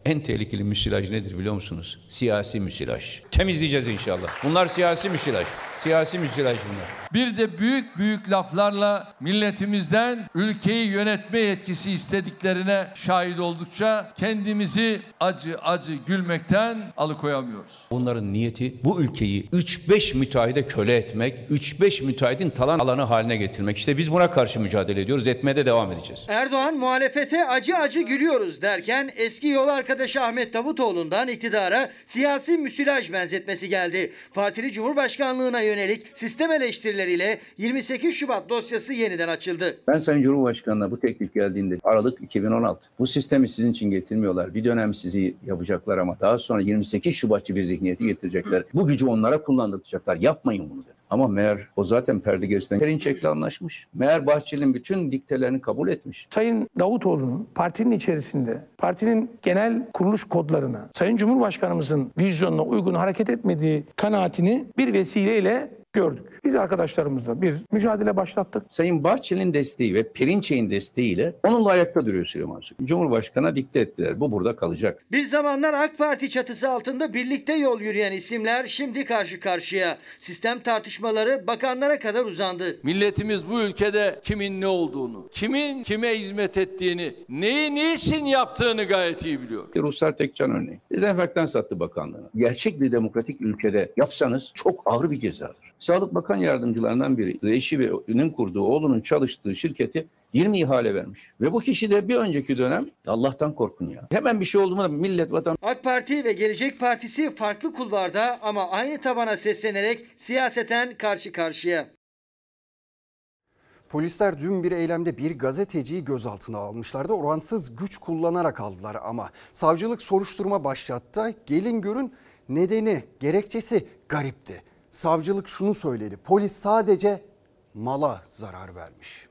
En tehlikeli müsilaj nedir biliyor musunuz? Siyasi müsilaj. Temizleyeceğiz inşallah. Bunlar siyasi müsilaj. Siyasi müsilaj bunlar. Bir de büyük büyük laflarla milletimizden ülkeyi yönetme yetkisi istediklerine şahit oldukça kendimizi acı acı gülmekten alıkoyamıyoruz. Bunların niyeti bu ülkeyi 3-5 müteahhide köle etmek, 3-5 müteahhidin talan alanı haline getirmek. İşte biz buna karşı mücadele ediyoruz, etmeye de devam edeceğiz. Erdoğan muhalefete acı acı gülüyoruz derken eski yol arkadaşı Ahmet Davutoğlu'ndan iktidara siyasi müsilaj benzetmesi geldi. Partili Cumhurbaşkanlığına yönelik sistem eleştirileriyle 28 Şubat dosyası yeniden açıldı. Ben Sayın Cumhurbaşkanı'na bu teklif geldiğinde Aralık 2016. Bu sistemi sizin için getirmiyorlar. Bir dönem sizi yapacaklar ama daha sonra 28 Şubatçı bir zihniyeti getirecekler. Bu gücü onlara kullandıracaklar. Yapmayın bunu dedi. Ama meğer o zaten perde gerisinden Perinçek'le anlaşmış. Meğer Bahçeli'nin bütün diktelerini kabul etmiş. Sayın Davutoğlu'nun partinin içerisinde partinin genel kuruluş kodlarına, Sayın Cumhurbaşkanımızın vizyonuna uygun hareket etmediği kanaatini bir vesileyle gördük. Biz arkadaşlarımızla bir mücadele başlattık. Sayın Bahçeli'nin desteği ve Perinçek'in desteğiyle onunla ayakta duruyor Süleyman Soylu. Cumhurbaşkanı'na dikte ettiler. Bu burada kalacak. Bir zamanlar AK Parti çatısı altında birlikte yol yürüyen isimler şimdi karşı karşıya. Sistem tartışmaları bakanlara kadar uzandı. Milletimiz bu ülkede kimin ne olduğunu, kimin kime hizmet ettiğini, neyi niçin yaptığını gayet iyi biliyor. Ruslar Tekcan örneği. Dezenfektan sattı bakanlığına. Gerçek bir demokratik ülkede yapsanız çok ağır bir cezadır. Sağlık Bakan Yardımcılarından biri eşi ve ünün kurduğu oğlunun çalıştığı şirketi 20 ihale vermiş. Ve bu kişi de bir önceki dönem Allah'tan korkun ya. Hemen bir şey oldu mu millet vatan AK Parti ve Gelecek Partisi farklı kulvarda ama aynı tabana seslenerek siyaseten karşı karşıya. Polisler dün bir eylemde bir gazeteciyi gözaltına almışlardı. Oransız güç kullanarak aldılar ama savcılık soruşturma başlattı. Gelin görün nedeni, gerekçesi garipti. Savcılık şunu söyledi. Polis sadece mala zarar vermiş.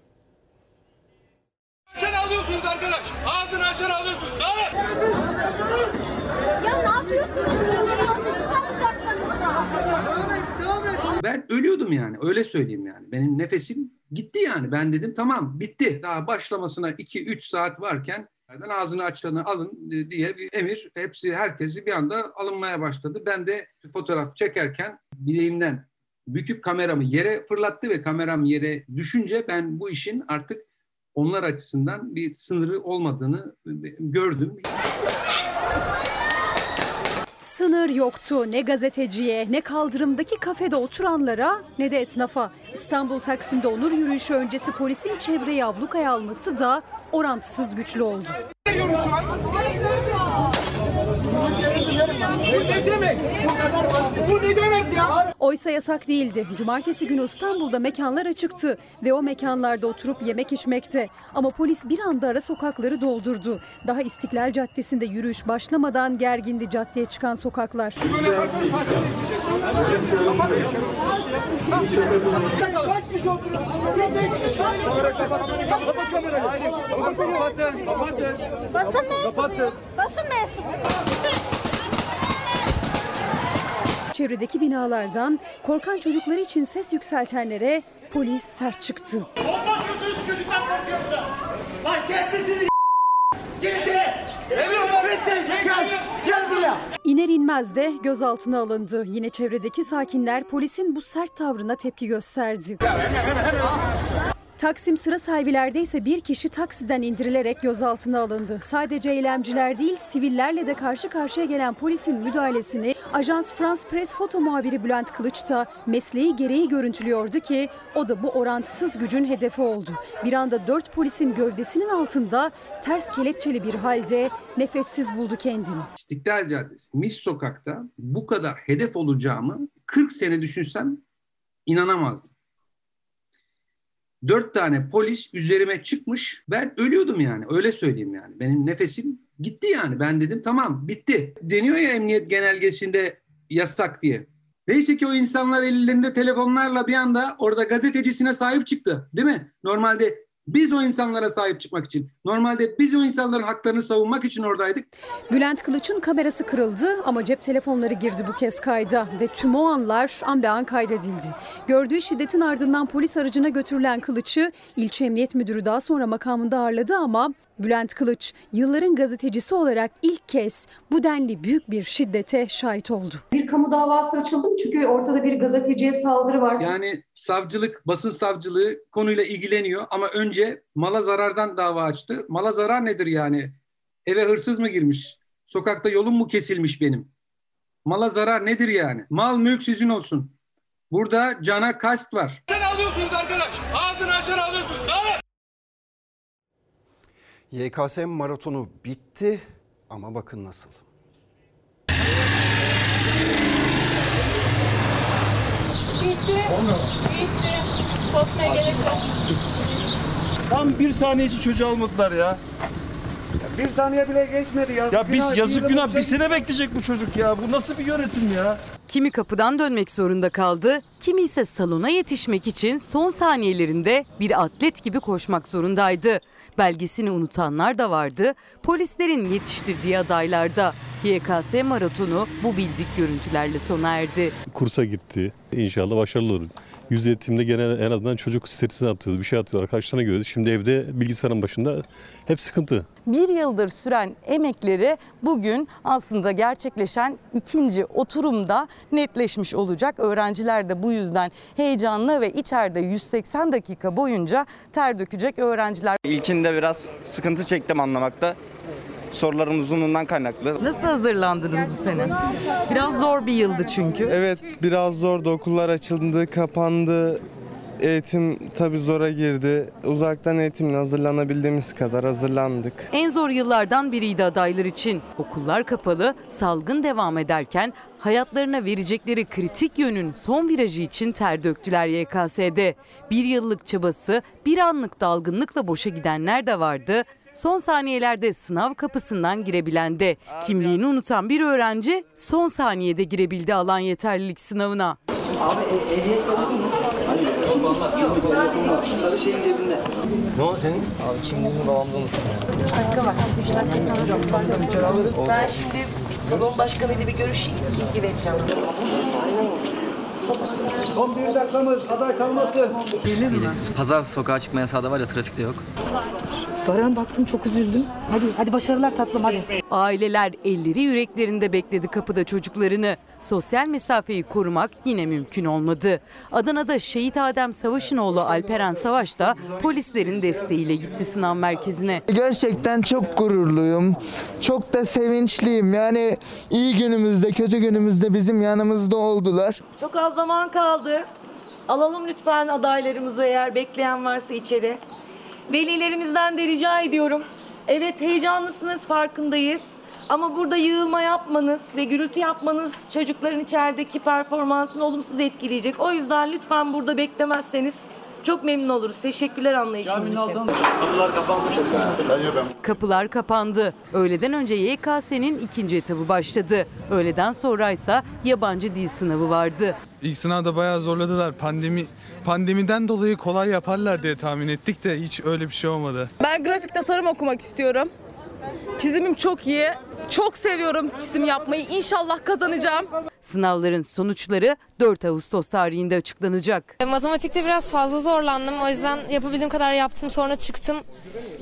Açan alıyorsunuz arkadaş. Ağzını açan alıyorsunuz. Daha Ya ne yapıyorsunuz? Ben ölüyordum yani öyle söyleyeyim yani. Benim nefesim gitti yani. Ben dedim tamam bitti. Daha başlamasına 2-3 saat varken ağzını açanı alın diye bir emir. Hepsi herkesi bir anda alınmaya başladı. Ben de fotoğraf çekerken bileğimden büküp kameramı yere fırlattı ve kameram yere düşünce ben bu işin artık onlar açısından bir sınırı olmadığını gördüm. Sınır yoktu ne gazeteciye, ne kaldırımdaki kafede oturanlara, ne de esnafa. İstanbul Taksim'de onur yürüyüşü öncesi polisin çevreyi ablukaya alması da orantısız güçlü oldu. ne demek? Bu ne demek ya? Oysa yasak değildi. Cumartesi günü İstanbul'da mekanlar açıktı ve o mekanlarda oturup yemek içmekte. Ama polis bir anda ara sokakları doldurdu. Daha İstiklal Caddesi'nde yürüyüş başlamadan gergindi caddeye çıkan sokaklar. Basın mensubu. Basın mensubu. Çevredeki binalardan korkan çocuklar için ses yükseltenlere polis sert çıktı. Bomba atıyorsunuz çocuklar korkuyor burada. Lan gel sesini. Gel. Gel buraya. İner inmez de gözaltına alındı. Yine çevredeki sakinler polisin bu sert tavrına tepki gösterdi. Taksim sıra sahibilerde ise bir kişi taksiden indirilerek gözaltına alındı. Sadece eylemciler değil sivillerle de karşı karşıya gelen polisin müdahalesini Ajans France Press foto muhabiri Bülent Kılıç da mesleği gereği görüntülüyordu ki o da bu orantısız gücün hedefi oldu. Bir anda dört polisin gövdesinin altında ters kelepçeli bir halde nefessiz buldu kendini. İstiklal Caddesi, Mis Sokak'ta bu kadar hedef olacağımı 40 sene düşünsem inanamazdım. Dört tane polis üzerime çıkmış. Ben ölüyordum yani. Öyle söyleyeyim yani. Benim nefesim gitti yani. Ben dedim tamam bitti. Deniyor ya emniyet genelgesinde yasak diye. Neyse ki o insanlar ellerinde telefonlarla bir anda orada gazetecisine sahip çıktı. Değil mi? Normalde biz o insanlara sahip çıkmak için, normalde biz o insanların haklarını savunmak için oradaydık. Bülent Kılıç'ın kamerası kırıldı ama cep telefonları girdi bu kez kayda ve tüm o anlar an be an kaydedildi. Gördüğü şiddetin ardından polis aracına götürülen Kılıç'ı ilçe emniyet müdürü daha sonra makamında ağırladı ama Bülent Kılıç yılların gazetecisi olarak ilk kez bu denli büyük bir şiddete şahit oldu. Bir kamu davası açıldı mı? Çünkü ortada bir gazeteciye saldırı var. Yani savcılık, basın savcılığı konuyla ilgileniyor ama önce mala zarardan dava açtı. Mala zarar nedir yani? Eve hırsız mı girmiş? Sokakta yolum mu kesilmiş benim? Mala zarar nedir yani? Mal mülk sizin olsun. Burada cana kast var. Sen alıyorsunuz arkadaş. Ağzını açar alıyorsunuz. Daha ne? YKS maratonu bitti ama bakın nasıl. Bitti. Bitti. Korkmaya gerek yok. Tam bir saniyeci çocuğu almadılar ya. Bir saniye bile geçmedi yazık Ya biz yazık günah bir sene bekleyecek bu çocuk ya. Bu nasıl bir yönetim ya? Kimi kapıdan dönmek zorunda kaldı, kimi ise salona yetişmek için son saniyelerinde bir atlet gibi koşmak zorundaydı. Belgesini unutanlar da vardı, polislerin yetiştirdiği adaylarda. YKS maratonu bu bildik görüntülerle sona erdi. kursa gitti. İnşallah başarılı olur. Yüz eğitimde gene en azından çocuk stresini atıyoruz. Bir şey atıyorlar. Arkadaşlarına görüyoruz. Şimdi evde bilgisayarın başında hep sıkıntı. Bir yıldır süren emekleri bugün aslında gerçekleşen ikinci oturumda netleşmiş olacak. Öğrenciler de bu yüzden heyecanlı ve içeride 180 dakika boyunca ter dökecek öğrenciler. İlkinde biraz sıkıntı çektim anlamakta. Soruların uzunluğundan kaynaklı. Nasıl hazırlandınız bu sene? Biraz zor bir yıldı çünkü. Evet biraz zordu. Okullar açıldı, kapandı. Eğitim tabii zora girdi. Uzaktan eğitimle hazırlanabildiğimiz kadar hazırlandık. En zor yıllardan biriydi adaylar için. Okullar kapalı, salgın devam ederken hayatlarına verecekleri kritik yönün son virajı için ter döktüler YKS'de. Bir yıllık çabası bir anlık dalgınlıkla boşa gidenler de vardı. Son saniyelerde sınav kapısından girebilen de kimliğini unutan bir öğrenci son saniyede girebildi alan yeterlilik sınavına. Abi ehliyet yok mu? Sarı şeyin cebinde. Ne oldu senin? Abi kimliğimi babamda unuttum ya. 3 dakika var. 3 dakika sonra Ben şimdi salon başkanıyla bir görüşeyim. Bilgi vereceğim. Son bir dakikamız aday kalması. Pazar sokağa çıkma yasağı da var ya trafikte yok. Baran baktım çok üzüldüm. Hadi hadi başarılar tatlım hadi. Aileler elleri yüreklerinde bekledi kapıda çocuklarını. Sosyal mesafeyi korumak yine mümkün olmadı. Adana'da şehit Adem Savaş'ın oğlu Alperen Savaş da polislerin desteğiyle gitti sınav merkezine. Gerçekten çok gururluyum. Çok da sevinçliyim. Yani iyi günümüzde, kötü günümüzde bizim yanımızda oldular. Çok az zaman kaldı. Alalım lütfen adaylarımızı eğer bekleyen varsa içeri. Velilerimizden de rica ediyorum. Evet heyecanlısınız farkındayız. Ama burada yığılma yapmanız ve gürültü yapmanız çocukların içerideki performansını olumsuz etkileyecek. O yüzden lütfen burada beklemezseniz çok memnun oluruz. Teşekkürler anlayışınız için. Kapılar kapanmış. Kapılar kapandı. Öğleden önce YKS'nin ikinci etabı başladı. Öğleden sonra ise yabancı dil sınavı vardı. İlk sınavda bayağı zorladılar. Pandemi pandemiden dolayı kolay yaparlar diye tahmin ettik de hiç öyle bir şey olmadı. Ben grafik tasarım okumak istiyorum. Çizimim çok iyi. Çok seviyorum çizim yapmayı. İnşallah kazanacağım. Sınavların sonuçları 4 Ağustos tarihinde açıklanacak. Matematikte biraz fazla zorlandım. O yüzden yapabildiğim kadar yaptım. Sonra çıktım.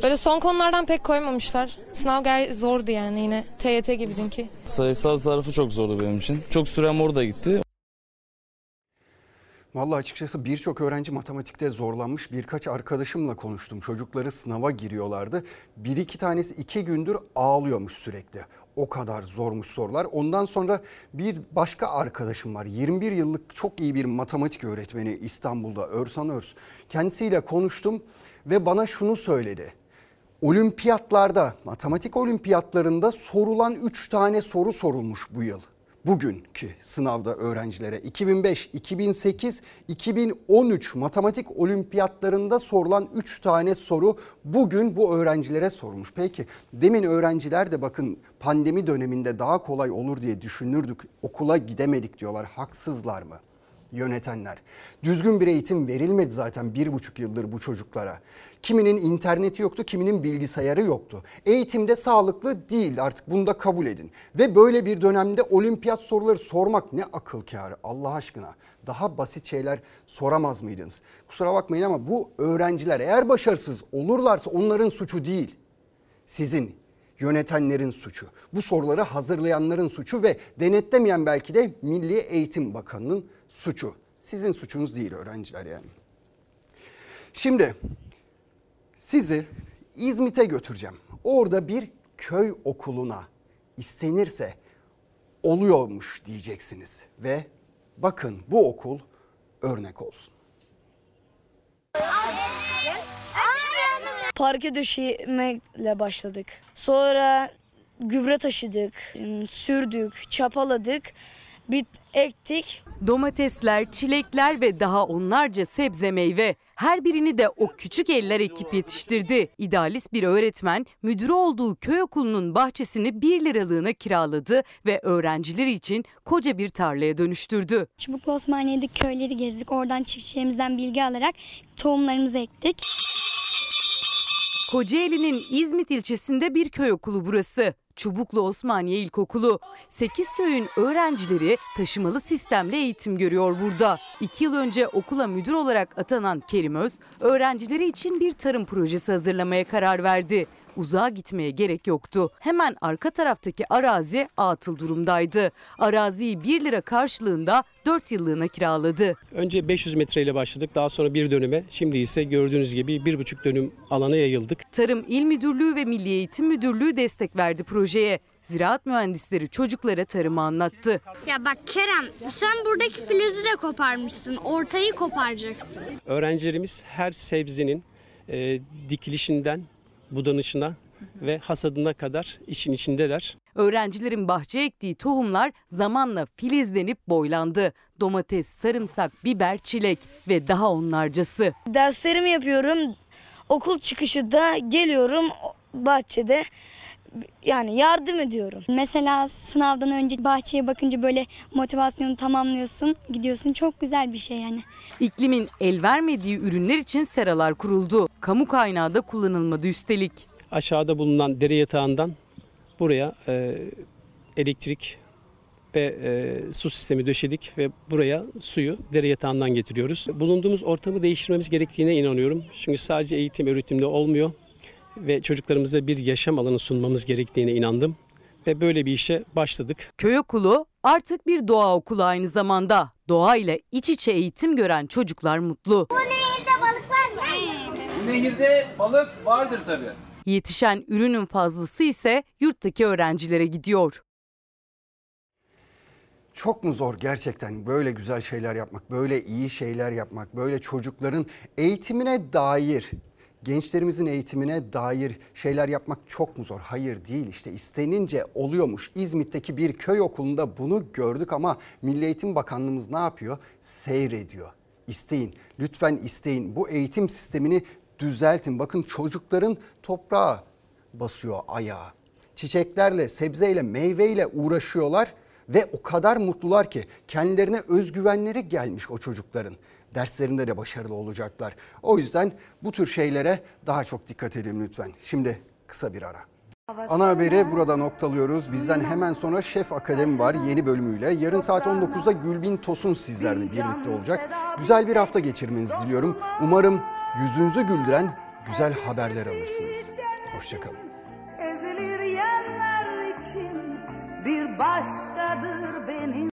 Böyle son konulardan pek koymamışlar. Sınav gayet zordu yani yine. TYT gibi dünkü. Sayısal tarafı çok zordu benim için. Çok sürem orada gitti. Vallahi açıkçası birçok öğrenci matematikte zorlanmış. Birkaç arkadaşımla konuştum. Çocukları sınava giriyorlardı. Bir iki tanesi iki gündür ağlıyormuş sürekli. O kadar zormuş sorular. Ondan sonra bir başka arkadaşım var. 21 yıllık çok iyi bir matematik öğretmeni İstanbul'da Örsan Örs. Kendisiyle konuştum ve bana şunu söyledi. Olimpiyatlarda, matematik olimpiyatlarında sorulan 3 tane soru sorulmuş bu yıl bugünkü sınavda öğrencilere 2005, 2008, 2013 matematik olimpiyatlarında sorulan 3 tane soru bugün bu öğrencilere sorulmuş. Peki demin öğrenciler de bakın pandemi döneminde daha kolay olur diye düşünürdük. Okula gidemedik diyorlar. Haksızlar mı? Yönetenler. Düzgün bir eğitim verilmedi zaten bir buçuk yıldır bu çocuklara. Kiminin interneti yoktu, kiminin bilgisayarı yoktu. Eğitimde sağlıklı değil artık bunu da kabul edin. Ve böyle bir dönemde olimpiyat soruları sormak ne akıl kârı Allah aşkına. Daha basit şeyler soramaz mıydınız? Kusura bakmayın ama bu öğrenciler eğer başarısız olurlarsa onların suçu değil. Sizin yönetenlerin suçu. Bu soruları hazırlayanların suçu ve denetlemeyen belki de Milli Eğitim Bakanı'nın suçu. Sizin suçunuz değil öğrenciler yani. Şimdi sizi İzmit'e götüreceğim. Orada bir köy okuluna istenirse oluyormuş diyeceksiniz ve bakın bu okul örnek olsun. Parke döşemekle başladık. Sonra gübre taşıdık, sürdük, çapaladık, bit ektik. Domatesler, çilekler ve daha onlarca sebze meyve. Her birini de o küçük eller ekip yetiştirdi. İdealist bir öğretmen müdürü olduğu köy okulunun bahçesini 1 liralığına kiraladı ve öğrencileri için koca bir tarlaya dönüştürdü. Çubuklu Osmaniye'deki köyleri gezdik. Oradan çiftçilerimizden bilgi alarak tohumlarımızı ektik. Kocaeli'nin İzmit ilçesinde bir köy okulu burası. Çubuklu Osmaniye İlkokulu. 8 köyün öğrencileri taşımalı sistemle eğitim görüyor burada. 2 yıl önce okula müdür olarak atanan Kerim Öz, öğrencileri için bir tarım projesi hazırlamaya karar verdi. Uzağa gitmeye gerek yoktu. Hemen arka taraftaki arazi atıl durumdaydı. Araziyi 1 lira karşılığında 4 yıllığına kiraladı. Önce 500 metreyle başladık. Daha sonra bir dönüme. Şimdi ise gördüğünüz gibi 1,5 dönüm alana yayıldık. Tarım İl Müdürlüğü ve Milli Eğitim Müdürlüğü destek verdi projeye. Ziraat mühendisleri çocuklara tarımı anlattı. Ya bak Kerem sen buradaki filizi de koparmışsın. Ortayı koparacaksın. Öğrencilerimiz her sebzenin e, dikilişinden budanışına ve hasadına kadar işin içindeler. Öğrencilerin bahçe ektiği tohumlar zamanla filizlenip boylandı. Domates, sarımsak, biber, çilek ve daha onlarcası. Derslerimi yapıyorum. Okul çıkışı da geliyorum bahçede yani yardım ediyorum. Mesela sınavdan önce bahçeye bakınca böyle motivasyonu tamamlıyorsun. Gidiyorsun çok güzel bir şey yani. İklimin el vermediği ürünler için seralar kuruldu. Kamu kaynağı da kullanılmadı üstelik. Aşağıda bulunan dere yatağından buraya e, elektrik ve e, su sistemi döşedik ve buraya suyu dere yatağından getiriyoruz. Bulunduğumuz ortamı değiştirmemiz gerektiğine inanıyorum. Çünkü sadece eğitim öğretimde olmuyor. Ve çocuklarımıza bir yaşam alanı sunmamız gerektiğine inandım ve böyle bir işe başladık. Köy okulu artık bir doğa okulu aynı zamanda. Doğayla iç içe eğitim gören çocuklar mutlu. Bu nehirde balık vardır tabii. Yetişen ürünün fazlası ise yurttaki öğrencilere gidiyor. Çok mu zor gerçekten böyle güzel şeyler yapmak, böyle iyi şeyler yapmak, böyle çocukların eğitimine dair, gençlerimizin eğitimine dair şeyler yapmak çok mu zor? Hayır değil işte istenince oluyormuş. İzmit'teki bir köy okulunda bunu gördük ama Milli Eğitim Bakanlığımız ne yapıyor? Seyrediyor. İsteyin, lütfen isteyin. Bu eğitim sistemini düzeltin. Bakın çocukların toprağa basıyor ayağı. Çiçeklerle, sebzeyle, meyveyle uğraşıyorlar ve o kadar mutlular ki kendilerine özgüvenleri gelmiş o çocukların. Derslerinde de başarılı olacaklar. O yüzden bu tür şeylere daha çok dikkat edin lütfen. Şimdi kısa bir ara. Ana haberi burada noktalıyoruz. Bizden hemen sonra Şef Akademi var yeni bölümüyle. Yarın saat 19'da Gülbin Tosun sizlerle birlikte olacak. Güzel bir hafta geçirmenizi diliyorum. Umarım yüzünüzü güldüren güzel haberler alırsınız. Hoşçakalın. ezilir yerler için bir başkadır benim